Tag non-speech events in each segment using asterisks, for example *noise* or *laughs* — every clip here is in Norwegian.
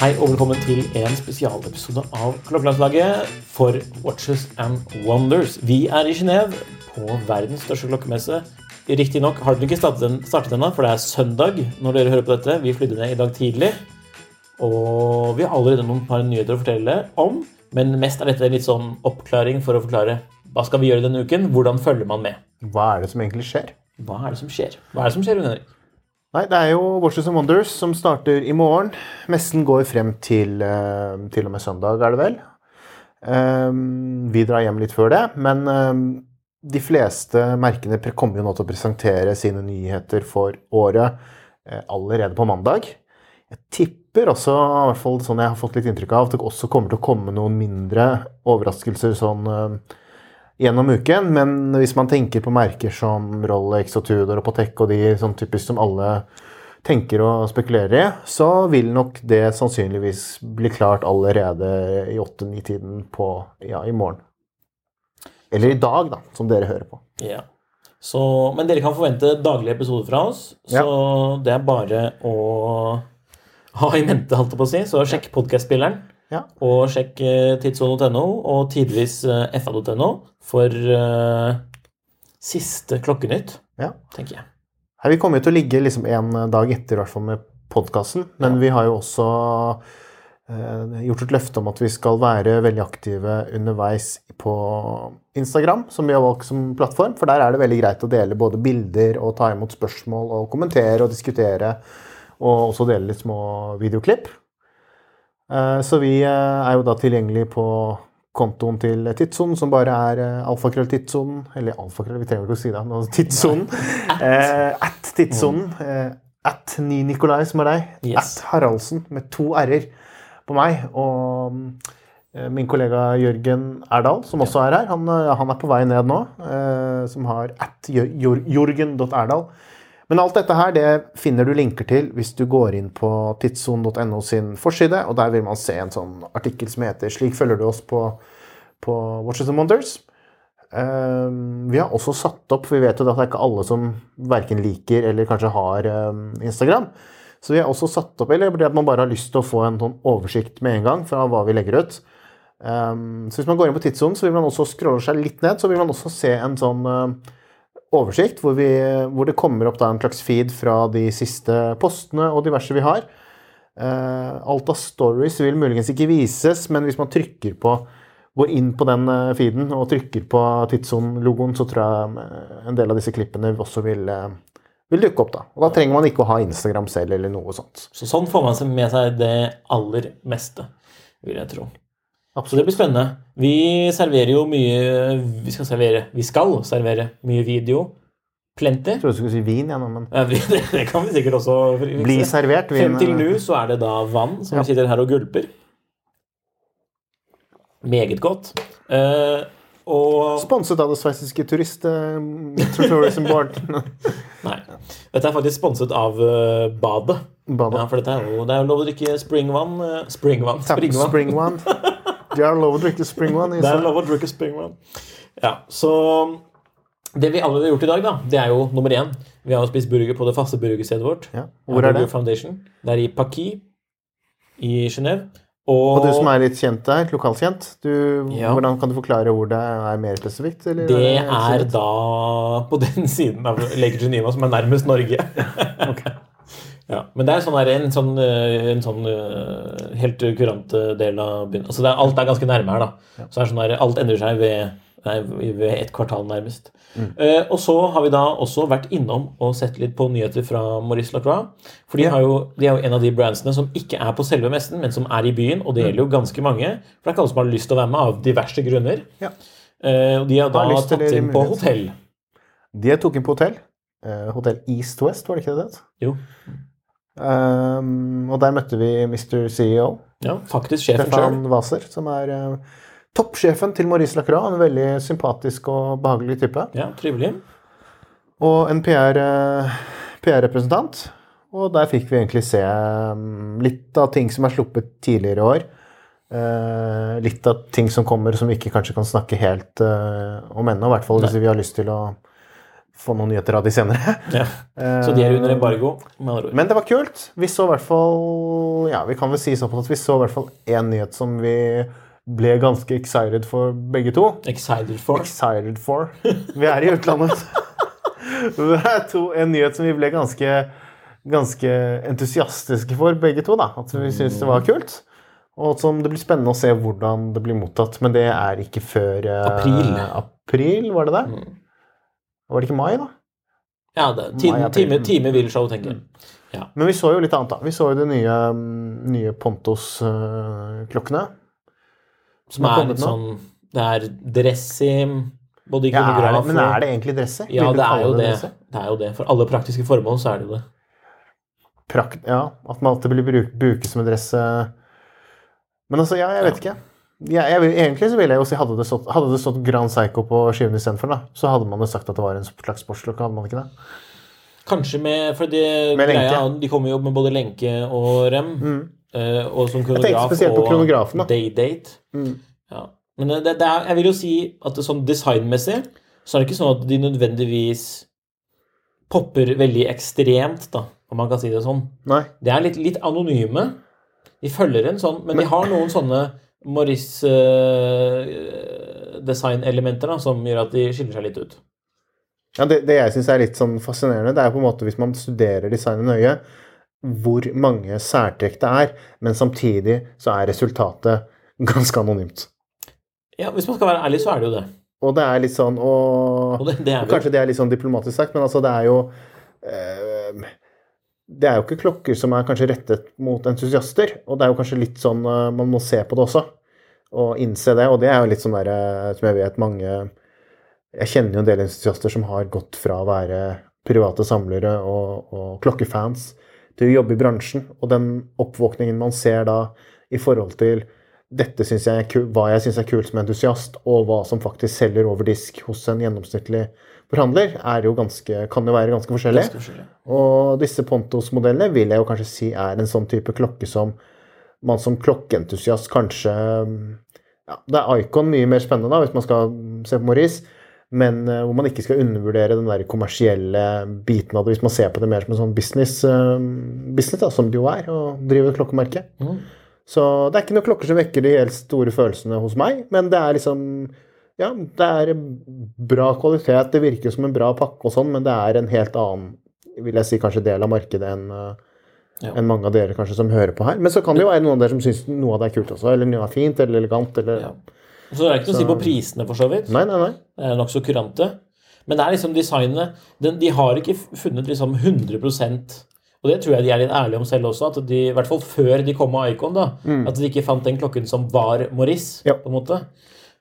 Hei og velkommen til en spesialepisode av Klokkelandslaget for Watches and Wonders. Vi er i Genéve på verdens største klokkemesse. Riktignok har den ikke startet ennå, for det er søndag når dere hører på dette. Vi flydde ned i dag tidlig, og vi har allerede noen par nyheter å fortelle om. Men mest er dette litt sånn oppklaring for å forklare hva skal vi gjøre denne uken, hvordan følger man med. Hva er det som egentlig skjer? Hva er det som skjer? Hva er det som skjer, Jon Henrik? Nei, Det er jo Watches and Wonders som starter i morgen. Messen går frem til, eh, til og med søndag, er det vel. Ehm, vi drar hjem litt før det, men ehm, de fleste merkene kommer jo nå til å presentere sine nyheter for året eh, allerede på mandag. Jeg tipper også, i hvert fall sånn jeg har fått litt inntrykk av, at det også kommer til å komme noen mindre overraskelser sånn eh, gjennom uken. Men hvis man tenker på merker som Rolex og Tudor og Patek og de sånn typisk som alle tenker og spekulerer i, så vil nok det sannsynligvis bli klart allerede i 8-9-tiden på ja, i morgen. Eller i dag, da, som dere hører på. Ja. Så, men dere kan forvente daglige episoder fra oss, så det er bare å ha i mente, holdt jeg på å si. Så sjekk podkastspilleren, Ja. og sjekk eh, og tidvis eh, fa.no for uh, siste Klokkenytt, ja. tenker jeg. Her, vi kommer jo til å ligge liksom en dag etter, i hvert fall med podkasten. Men vi har jo også uh, gjort et løfte om at vi skal være veldig aktive underveis på Instagram, som vi har valgt som plattform. For der er det veldig greit å dele både bilder og ta imot spørsmål og kommentere og diskutere. Og også dele litt små videoklipp. Eh, så vi eh, er jo da tilgjengelig på kontoen til Tidssonen, som bare er uh, alfakrøll-tidssonen. Eller alfakrøll, vi trenger ikke å si det. Tidssonen. *laughs* Eh, at Tidssonen. Eh, at Ni Nikolai, som er deg. Yes. At Haraldsen, med to r-er på meg. Og eh, min kollega Jørgen Erdal, som også er her, han, eh, han er på vei ned nå. eh, som har at jor- jorgen.erdal. Men alt dette her det finner du linker til hvis du går inn på tidssonen.no sin forside, og der vil man se en sånn artikkel som heter 'Slik følger du oss på, på Watches and Wonders'. Um, vi har også satt opp, for vi vet jo at det er ikke alle som verken liker eller kanskje har um, Instagram. Så vi har også satt opp, eller at man bare har lyst til å få en sånn oversikt med en gang fra hva vi legger ut. Um, så hvis man går inn på tidssonen, så vil man også scrolle seg litt ned, så vil man også se en sånn um, oversikt hvor, vi, hvor det kommer opp en slags feed fra de siste postene og diverse vi har. Eh, alt av stories vil muligens ikke vises, men hvis man trykker på går inn på den eh, feeden og trykker på Tidsson-logoen, så tror jeg eh, en del av disse klippene også vil, vil dukke opp. da. Og da trenger man ikke å ha Instagram selv eller noe sånt. Så sånn får man med seg det aller meste, vil jeg tro. Så det blir spennende. Vi serverer jo mye Vi skal servere, vi skal servere mye video. Plenty. Jeg trodde du skulle si vin, ja, nå, men Ja, *laughs* det, det kan vi sikkert også fikse. bli servert vin. Frem til nå så er det da vann som Ja. vi sitter her og gulper. Meget godt. Eh, og Sponset av det sveitsiske turist... eh, tourism board. *laughs* Nei. Dette er faktisk sponset av uh, badet. Badet. Ja, for dette er jo, det er jo lov å drikke springvann. Uh, springvann. Tap Springvann. *laughs* Det er lov å drikke springvann. Det er lov å drikke springvann. Ja, så det vi allerede har gjort i dag, da, det er jo nummer én. Vi har jo spist burger på det faste burgerstedet vårt. Ja. Hvor er det? Foundation. Det er i Paki i Genéve. Og du som er litt kjent der, lokalkjent, du, Ja. hvordan kan du forklare hvor det er mer spesifikt? Eller Det er er da på den siden av Lake Geneva som er nærmest Norge. *laughs* ja, men det er sånn her, en sånn, eh, en sånn eh, helt kurant eh, del av byen. Altså er, alt er ganske nærme her, da. Så er sånn her, alt endrer seg ved, nei, ved et kvartal, nærmest. Eh, og så har vi da også vært innom og sett litt på nyheter fra Maurice Lacroix. For de, Ja. har jo, de er jo en av de brandsene som ikke er på selve messen, men som er i byen. Og det gjelder jo ganske mange. For det er ikke alle som har lyst til å være med av diverse grunner. Ja. Uh, og de har da Har tatt inn på hotell. De tok inn på hotell. Uh, hotell East West, var det ikke det det het? Jo. Um, og der møtte vi Mr. CEO, Ja, faktisk sjefen. Stefan Waser, som er uh, toppsjefen til Maurice Lacroix. En veldig sympatisk og behagelig type. Ja, trivelig. Og en PR, eh, PR-representant. Og der fikk vi egentlig se um, litt av ting som er sluppet tidligere i år. Uh, litt av ting som kommer som vi ikke kanskje kan snakke helt om ennå. I hvert fall hvis vi har lyst til å få noen nyheter av de senere. *laughs* Ja. Så de er under embargo. Men det var kult. Vi så i hvert fall Ja, vi kan vel si såpass at vi så i hvert fall én nyhet som vi ble ganske excited for begge to. Excited for. Excited for. Vi er i utlandet. *laughs* Det er to, en nyhet som vi ble ganske, ganske entusiastiske for begge to. da. At vi syntes det var kult. Og som det blir spennende å se hvordan det blir mottatt. Men det er ikke før eh, April. April, var det det? Var det ikke mai, da? Ja, det, time, time, time vil show, tenker jeg. Men vi så jo litt annet, da. Vi så jo de nye, mm, nye Pontos-klokkene. Som som er litt sånn Det er dressy, både ja, det, men er det egentlig dressy? Ja, det er jo det. dresse? Det er jo det. For alle praktiske formål så er det jo det. Prakt, ja, At man alltid blir bruk, brukes som en dress. eh. Men altså, ja, jeg vet ikke. Ja, jeg, vil- egentlig så ville jeg jo si Hadde det stått, hadde det stått Grand Psycho på skiven istedenfor, så hadde man jo sagt at det var en slags sportsklokke. hadde man ikke det? Kanskje med For det, Med greia, de kommer jo med både lenke og rem. Mm. og som kronograf og day-date. Mm. Ja. Men det, det er, jeg vil jo si at det sånn designmessig så er det ikke sånn at de nødvendigvis popper veldig ekstremt, da, om man kan si det sånn. Nei. De er litt, litt anonyme. De følger en sånn, men, de har noen sånne Maurice-designelementer da, som gjør at de skiller seg litt ut. Ja, det, det jeg syns er litt sånn fascinerende, det er på en måte hvis man studerer designet nøye, hvor mange særtrekk det er, men samtidig så er resultatet ganske anonymt. Ja, Hvis man skal være ærlig, så er det jo det. Og det er litt sånn og, Og det, det er Kanskje det er litt sånn diplomatisk sagt, men altså det er jo eh, Det er jo ikke klokker som er kanskje rettet mot entusiaster, og det er jo kanskje litt sånn eh, Man må se på det også, og innse det. Og det er jo litt sånn der eh, som jeg vet mange Jeg kjenner jo en del entusiaster som har gått fra å være private samlere og, og klokkefans til å jobbe i bransjen, og den oppvåkningen man ser da i forhold til dette synes jeg er kul, hva jeg syns er kult som entusiast, og hva som faktisk selger over disk hos en gjennomsnittlig forhandler, er jo ganske, kan jo være ganske forskjellig. ganske forskjellig. Og disse Pontos-modellene vil jeg jo kanskje si er en sånn type klokke som man som klokkeentusiast kanskje ja, Det er Icon mye mer spennende, da, hvis man skal se på Maurice, men uh, hvor man ikke skal undervurdere den der kommersielle biten av det, hvis man ser på det mer som en sånn business, uh, business da, som det jo er, å drive klokkemerke. Mm. Så det er ikke noen klokker som vekker de helt store følelsene hos meg, men det er liksom Ja, det er bra kvalitet, det virker som en bra pakke og sånn, men det er en helt annen, vil jeg si, kanskje del av markedet enn eh, Ja. enn mange av dere kanskje som hører på her. Men så kan det jo være noen av dere som syns noe av det er kult også, eller noe er fint eller elegant, eller Ja. Så det er ikke noe å si på prisene, for så vidt. Nei, nei, nei. Nokså kurante. Men det er liksom designet den, De har ikke funnet liksom 100% Og det tror jeg de er litt ærlige om selv også, at de, i hvert fall før de kom med Icon, da, at de ikke fant den klokken som var Maurice, Ja. på en måte.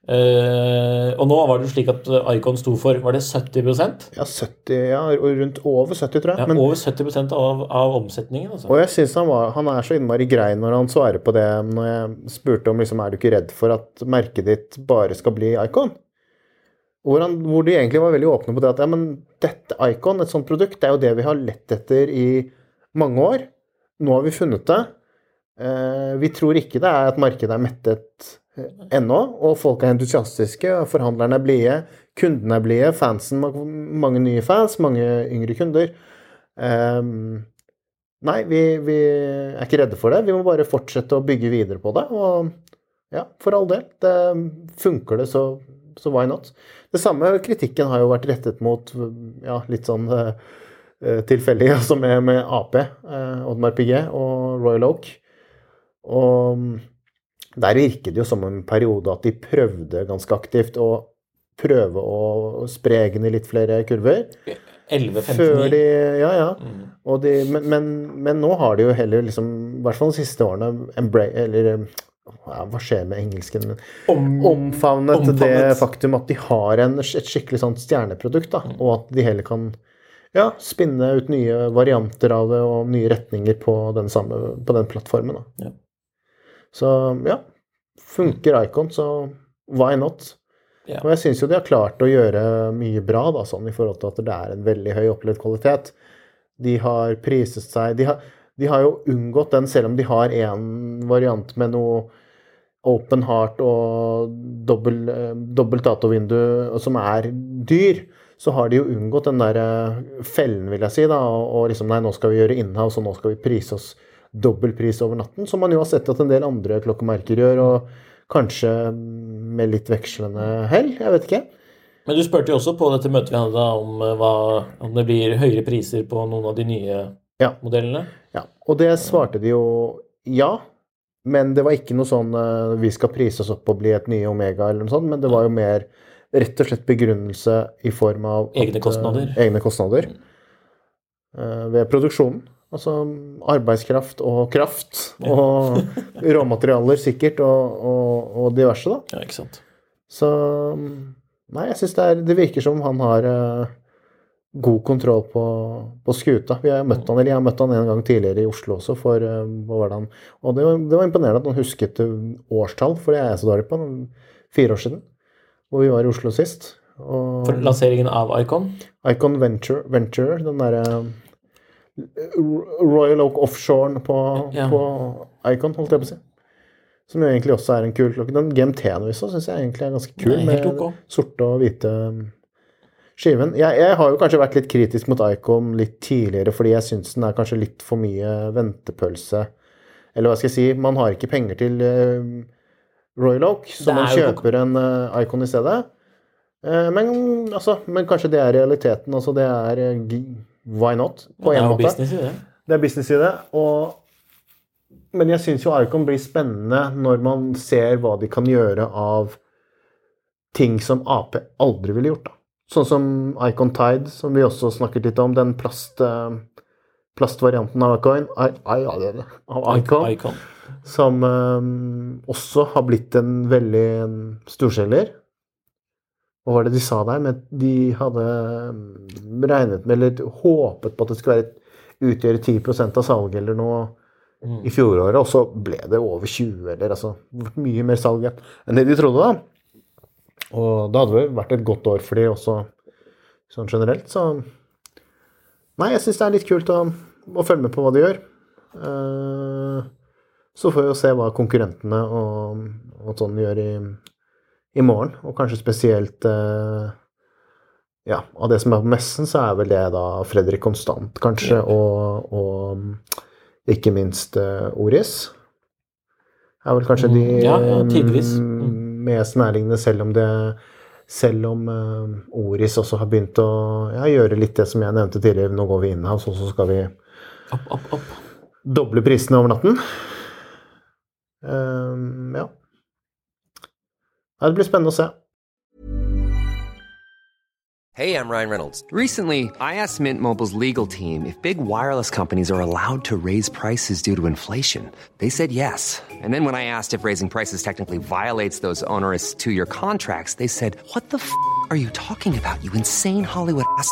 Eh, og nå var det jo slik at Icon sto for Var det 70% Ja, 70, ja, rundt over 70, tror jeg. ja, men, Over 70% av, av omsetningen, altså. og jeg synes han, var- han er så innmari grei når han svarer på det når jeg spurte om liksom, er du ikke redd for at merket ditt bare skal bli Icon? Hvor, han, hvor de egentlig var veldig åpne på det at ja, men dette Icon, et sånt produkt, det er jo det vi har lett etter i mange år. Nå har vi funnet det. Eh, vi tror ikke det er at markedet er mettet ennå. Og folk er entusiastiske, forhandlerne er blide, kundene er blide, fansen Mange nye fans, mange yngre kunder. Um, nei, vi, vi, er ikke redde for det. Vi må bare fortsette å bygge videre på det. Og ja, for all del. Det funker det, så, så why not? Det samme kritikken har jo vært rettet mot ja, litt sånn uh, tilfeldig, *laughs* altså med, med Ap, uh, Oddmar Piguet og Royal Oak. Og der virket det jo som en periode at de prøvde ganske aktivt å prøve å spre eggene i litt flere kurver. 11-15 Ja, ja. Mm. De, men, men, men, nå har de jo heller liksom, i hvert fall de siste årene, eller ja, hva skjer med engelsken? Om, omfavnet, omfavnet, det faktum at de har en, et skikkelig sånt stjerneprodukt, da, mm. og at de heller kan ja, spinne ut nye varianter av det og nye retninger på den, samme, på den plattformen. Da. Ja. Så ja, funker Icon, så why not? Ja. Og jeg syns jo de har klart å gjøre mye bra da, sånn i forhold til at det er en veldig høy opplevd kvalitet. De har priset seg de har, de har jo unngått den, selv om de har én variant med noe open heart og dobbel, dobbelt datovindu som er dyr, så har de jo unngått den der eh, fellen, vil jeg si, da, og, og liksom Nei, nå skal vi gjøre innhav, så nå skal vi prise oss dobbel pris over natten, som man jo har sett at en del andre klokkemerker gjør, og kanskje med litt vekslende hell. Jeg vet ikke. Men du spurte jo også på dette møtet vi hadde da om, eh, hva, om det blir høyere priser på noen av de nye ja. modellene. Ja, og det svarte de jo ja. Men det var ikke noe sånn uh, vi skal prise oss opp og bli et nye Omega, eller noe sånt, men det var jo mer rett og slett begrunnelse i form av egne kostnader, uh, egne kostnader uh, ved produksjonen. Altså arbeidskraft og kraft og råmaterialer sikkert, og, og, og, diverse, da. Ja, ikke sant. Så Nei, jeg syns det, det, virker som han har uh, god kontroll på, på skuta. Vi har møtt han, eller Jeg har møtt han en gang tidligere i Oslo også, for uh, det han Og det var, det var, imponerende at han husket årstall, for det er jeg så dårlig på. Fire år siden, hvor vi var i Oslo sist. Og, for lanseringen av Icon? Icon Venture, Venture den derre Royal Oak Offshore på, ja. på, Icon, holdt jeg på å si. Som jo egentlig også er en kul klokke. Den GMT-en syns jeg egentlig er ganske kul, Nei, med okay. sorte og hvite um, skiven. Jeg, jeg, har jo kanskje vært litt kritisk mot Icon litt tidligere, fordi jeg syns den er kanskje litt for mye ventepølse. Eller hva skal jeg si, man har ikke penger til uh, Royal Oak, så man kjøper en uh, Icon i stedet. Uh, men, altså, men, kanskje det er realiteten. Altså det er why not? På en måte. Business i det. det er business i det. Og, men jeg syns jo Icon blir spennende når man ser hva de kan gjøre av ting som Ap aldri ville gjort. da. Sånn som Icon Tide, som vi også snakket litt om. Den plast, eh, plastvarianten av Icon, I, I, av Icon, Icon. Som um, også har blitt en veldig storselger. Hva var det de sa der? Men de hadde mm, regnet med, eller håpet på at det skulle være, utgjøre 10% av salget eller noe mm. i fjoråret, og så ble det over 20 eller altså mye mer salg enn det de trodde, da. Og det hadde vært et godt år for de også sånn generelt, så Nei, jeg syns det er litt kult å, å, følge med på hva de gjør. Uh, så får vi jo se hva konkurrentene og, og sånn gjør i, i morgen, og kanskje spesielt eh, ja, av det som er på messen, så er vel det da Fredrik Konstant, kanskje, og, og ikke minst uh, Oris. Er vel kanskje de mm, ja, ja, mm. mest nærliggende, selv om det selv om uh, Oris også har begynt å ja, gjøre litt det som jeg nevnte tidligere. Nå går vi her, og så skal vi opp, opp, opp. doble prisene over natten. Um, ja. Det blir spennende å se. Hey, I'm Ryan Reynolds. Recently, I asked Mint Mobile's legal team if big wireless companies are allowed to raise prices due to inflation. They said yes. And then when I asked if raising prices technically violates those onerous two-year contracts, they said, "What the f*** are you talking about? You insane Hollywood ass."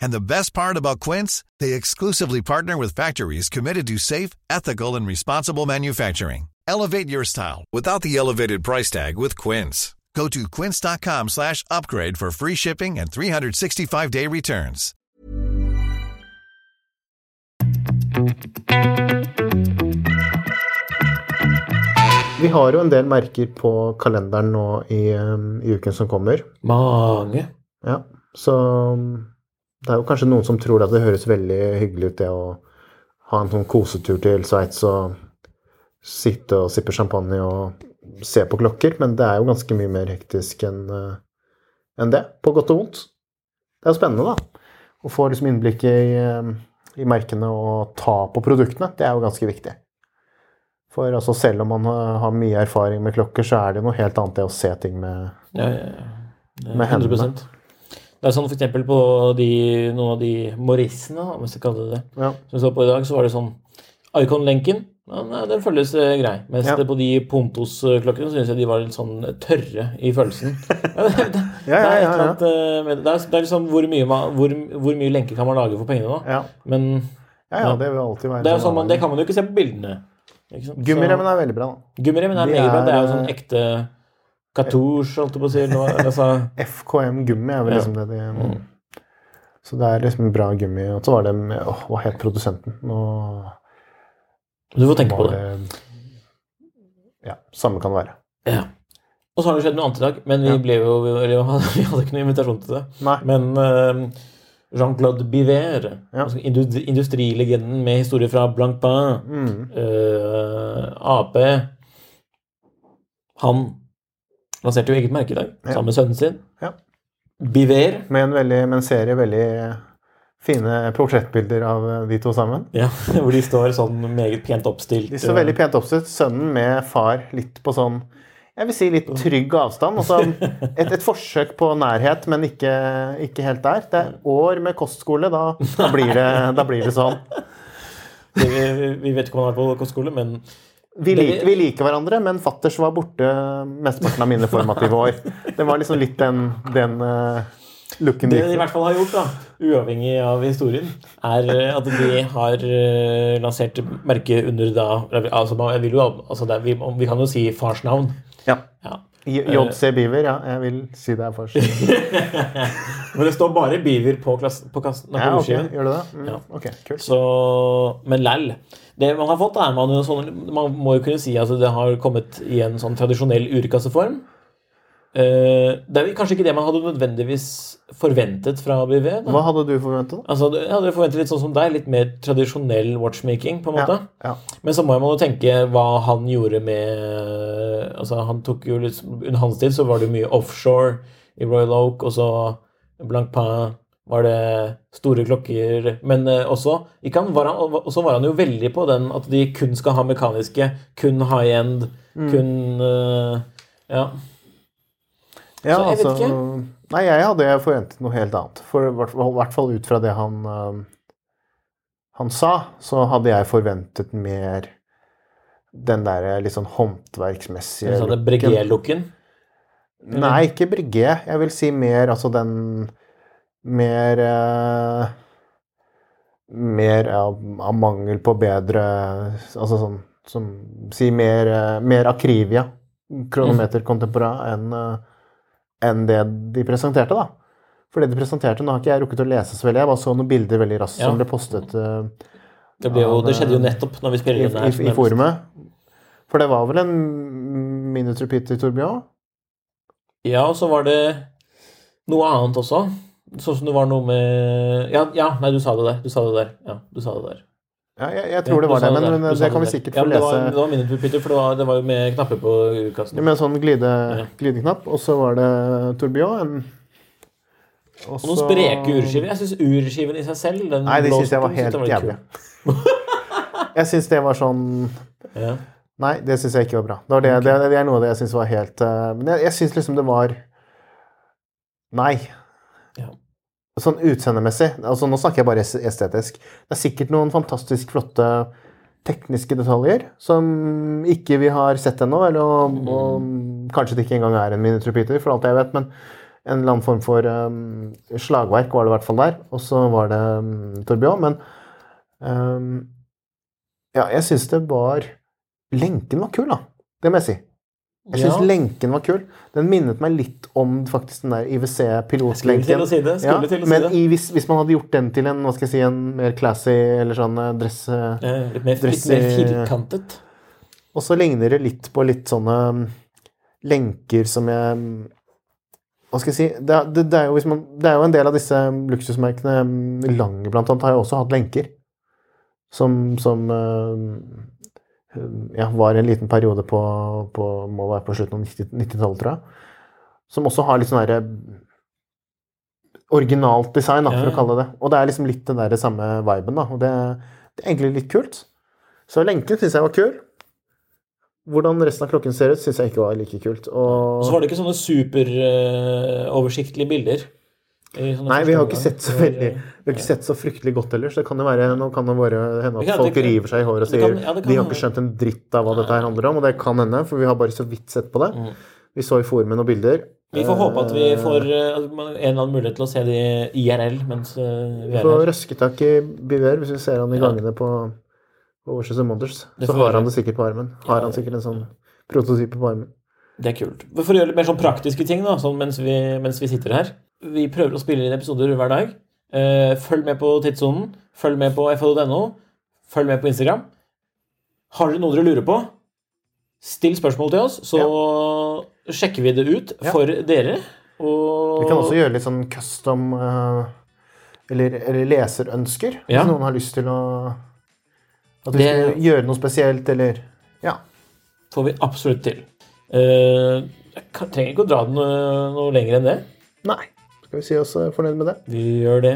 And the best part about Quince, they exclusively partner with factories committed to safe, ethical, and responsible manufacturing. Elevate your style without the elevated price tag with Quince. Go to quince.com slash upgrade for free shipping and 365-day returns. Vi har jo en del merker på kalenderen nå i, um, i uken som kommer. Mange. Ja, så um, det er jo kanskje noen som tror at det høres veldig hyggelig ut, det å ha en sånn kosetur til Sveits og sitte og sippe champagne og se på klokker, men det er jo ganske mye mer hektisk enn en det, på godt og vondt. Det er jo spennende, da. Å få liksom innblikket i, um, i merkene og ta på produktene. Det er jo ganske viktig. For altså, selv om man har mye erfaring med klokker, så er det noe helt annet det å se ting med Ja, ja, ja. Med hendene. 100%. Det er sånn eksempel på de, noen av de Morissene, om hvis jeg kaller det det, Ja. som så på i dag, så var det sånn Icon-lenken, ja, den føles eh, grei. Mens Ja. det på de Pontos-klokkene syns jeg de var litt sånn tørre i følelsen. *laughs* Ja, *laughs* det, Ja, ja, er annet eh, det. Er, det er liksom hvor mye, man, hvor, hvor mye lenke kan man lage for pengene, da. Ja. Men Ja, ja, det vil alltid være det, sånn man, det kan man jo ikke se på bildene. Gummiremmen er veldig bra. Gummiremmen er er, meget bra. Det er jo sånn eh, ekte katouche, holdt jeg på å si. Altså, *laughs* FKM gummi er vel liksom det de Så det er liksom bra gummi. Og så var det med åh, Hva het produsenten? Nå du får tenke på det. Ja, samme kan være. Ja. Og så har det skjedd noe annet i dag, men vi Ja. jo *laughs* Vi hadde ikke noe invitasjon til det. Nei. Men uh, Jean-Claude Biver, Ja. altså industrilegenden med historie fra Blancpain, Mm. uh, AP Han lanserte jo eget merke i dag, sammen med sønnen sin. Ja. Biver. Med en, veldig, med en serie veldig fine portrettbilder av de to sammen. Ja, *laughs* hvor de står sånn meget pent oppstilt. De står veldig pent oppstilt. Sønnen med far litt på sånn jeg vil si litt trygg avstand. Altså *laughs* et, et forsøk på nærhet, men ikke, ikke helt der. Det er år med kostskole. Da, da, blir, det, da blir det sånn. *laughs* Vi, vi, vi vet ikke om han er på kostskole, men Vi liker, vi liker hverandre, men fatters var borte mesteparten av mine formative år. Det var liksom litt den, den uh, looken Det de i hvert fall har gjort, da, uavhengig av historien, er eh, at de har eh, lansert merket under da altså, man- jeg vil jo, altså det er, vi, vi kan jo si fars navn. Ja. Ja. JC Beaver, ja. Jeg vil si det er først. *laughs* Men det står bare Beaver på, klass, på, kassen, Ja, på ok. Gjør det det? Mm, Ja. Ok, kult. Så, men lell. Det man har fått, er man sånn Man må jo kunne si at det har kommet i en sånn tradisjonell urkasseform. Eh, det er kanskje ikke det man hadde nødvendigvis forventet fra BV. Da. Hva hadde du forventet? Altså, jeg hadde forventet litt sånn som deg, litt mer tradisjonell watchmaking, på en måte. Ja, Men så må man jo tenke hva han gjorde med Altså, han tok jo litt Under hans tid så var det mye offshore i Royal Oak, og så Blancpain var det store klokker Men eh, også han, var han, også var han jo veldig på den at de kun skal ha mekaniske, kun high end, kun eh, Ja. Ja, Så jeg vet altså, ikke. Nei, jeg hadde forventet noe helt annet. For i hvert fall- ut fra det han um, han sa, så hadde jeg forventet mer den der litt sånn håndverksmessige Så det looken. Breguet-looken. Nei, ikke Breguet. Jeg vil si mer altså den Mer uh, Mer av, av mangel på bedre Altså sånn som Si mer, uh, mer Akrivia, kronometer contemporain, enn eh, enn det de presenterte, da. For det de presenterte, Nå har ikke jeg rukket å lese så veldig, jeg bare så noen bilder veldig raskt Ja. som ble postet Uh, Det, ble jo, av, det skjedde jo eh, nettopp når vi i, spiller inn det i, her. i forumet. For det var vel en minute repeat i Torbjørn? Ja, og så var det noe annet også. Sånn som det var noe med Ja, ja nei, du sa det der. Du sa det der. Ja, du sa det der. Ja, jeg, jeg tror Ja, det var det, men, men det kan vi sikkert ja, få lese. det var, lese. det var minute for det var, det var jo med knapper på urkassen. Med en sånn glide, Ja. glideknapp, og så var det Tourbillon. En, og noen så- spreke urskiver. Jeg syns urskiven i seg selv den Nei, det syns jeg var helt jævlig. *laughs* Jeg syns det var sånn Ja. Nei, det syns jeg ikke var bra. Det, var det, det, det er noe av det jeg syns var helt eh, Men jeg, jeg syns liksom det var Nei. Sånn utseendemessig altså Nå snakker jeg bare estetisk. Det er sikkert noen fantastisk flotte tekniske detaljer som ikke vi har sett ennå. Eller og, og kanskje det ikke engang er en miniaturpeter, for alt jeg vet. Men en eller annen form for um, slagverk var det i hvert fall der. Og så var det um, Torbjørn. Men um, ja, jeg syns det var Lenken var kul, da. Det må jeg si. Jeg syns Ja. lenken var kul. Den minnet meg litt om faktisk den der IWC-pilotlenken. si ja, si men i, hvis, hvis man hadde gjort den til en hva skal jeg si, en mer classy eller sånn eh, dress eh, Eh, Litt mer, litt mer firkantet. Og så ligner det litt på litt sånne mm, lenker som jeg mm, Hva skal jeg si Det, det, det, er, jo man, det er jo en del av disse luksusmerkene mm, Lange blant annet har jo også hatt lenker. Som, som eh, ja, var en liten periode på, på må være på slutten av 90 90-tallet, tror jeg. Som også har litt sånn herre originalt design, da, for ja. å kalle det. Og det er liksom litt den der samme viben, da. Og det, det er egentlig litt kult. Så lenken syns jeg var kul. Hvordan resten av klokken ser ut, syns jeg ikke var like kult. Og... Så var det ikke sånne superoversiktlige bilder. I Nei, vi har ikke sett så veldig Vi har ikke sett så fryktelig godt heller, så det kan jo være Nå kan det bare hende at folk river seg i håret og sier kan- ja, kan de har ikke skjønt en dritt av hva dette her handler om, og det kan hende, for vi har bare så vidt sett på det. Mm. Vi så i forumet noen bilder. Vi får håpe at vi Eh, får eh, en eller annen mulighet til å se det IRL mens vi er her. Vi får røske røsketak i Biver hvis vi ser han i gangene på, and Wonders. Så har han det sikkert på armen. Har han sikkert en sånn prototype på armen. Det er kult. For å gjøre litt mer sånn praktiske ting da, sånn mens, vi, mens vi sitter her. Vi prøver å spille inn episoder hver dag. Eh, følg med på Tidssonen. Følg med på fh.no. Følg med på Instagram. Har dere noe dere lurer på, still spørsmål til oss, så sjekker vi det ut Ja. for dere. Og Vi kan også gjøre litt sånn custom eh, eller, eller leserønsker, Ja. hvis noen har lyst til å At vi Det- skal gjøre noe spesielt, eller Ja. får vi absolutt til. Eh, jeg trenger ikke å dra den noe, noe lenger enn det. Nei. Skal vi si oss eh, fornøyd med det? Vi gjør det.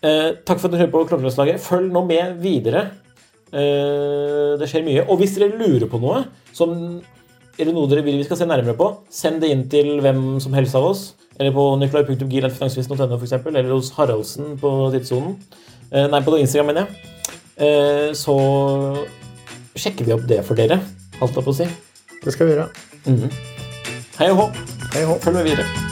Eh, takk for at dere hører på Klokkeløslaget. Følg nå med videre. Eh, det skjer mye. Og hvis dere lurer på noe, som, eller noe dere vil vi skal se nærmere på, send det inn til hvem som helst av oss. Eller på nikolai.gil.finansvisen.no f.eks. Eller hos Haraldsen på Tidssonen. Eh, nei, på Instagram, mener jeg. Eh, så sjekker vi opp det for dere, holdt jeg på å si. Det skal vi gjøre. Hei og hå. Følg med videre.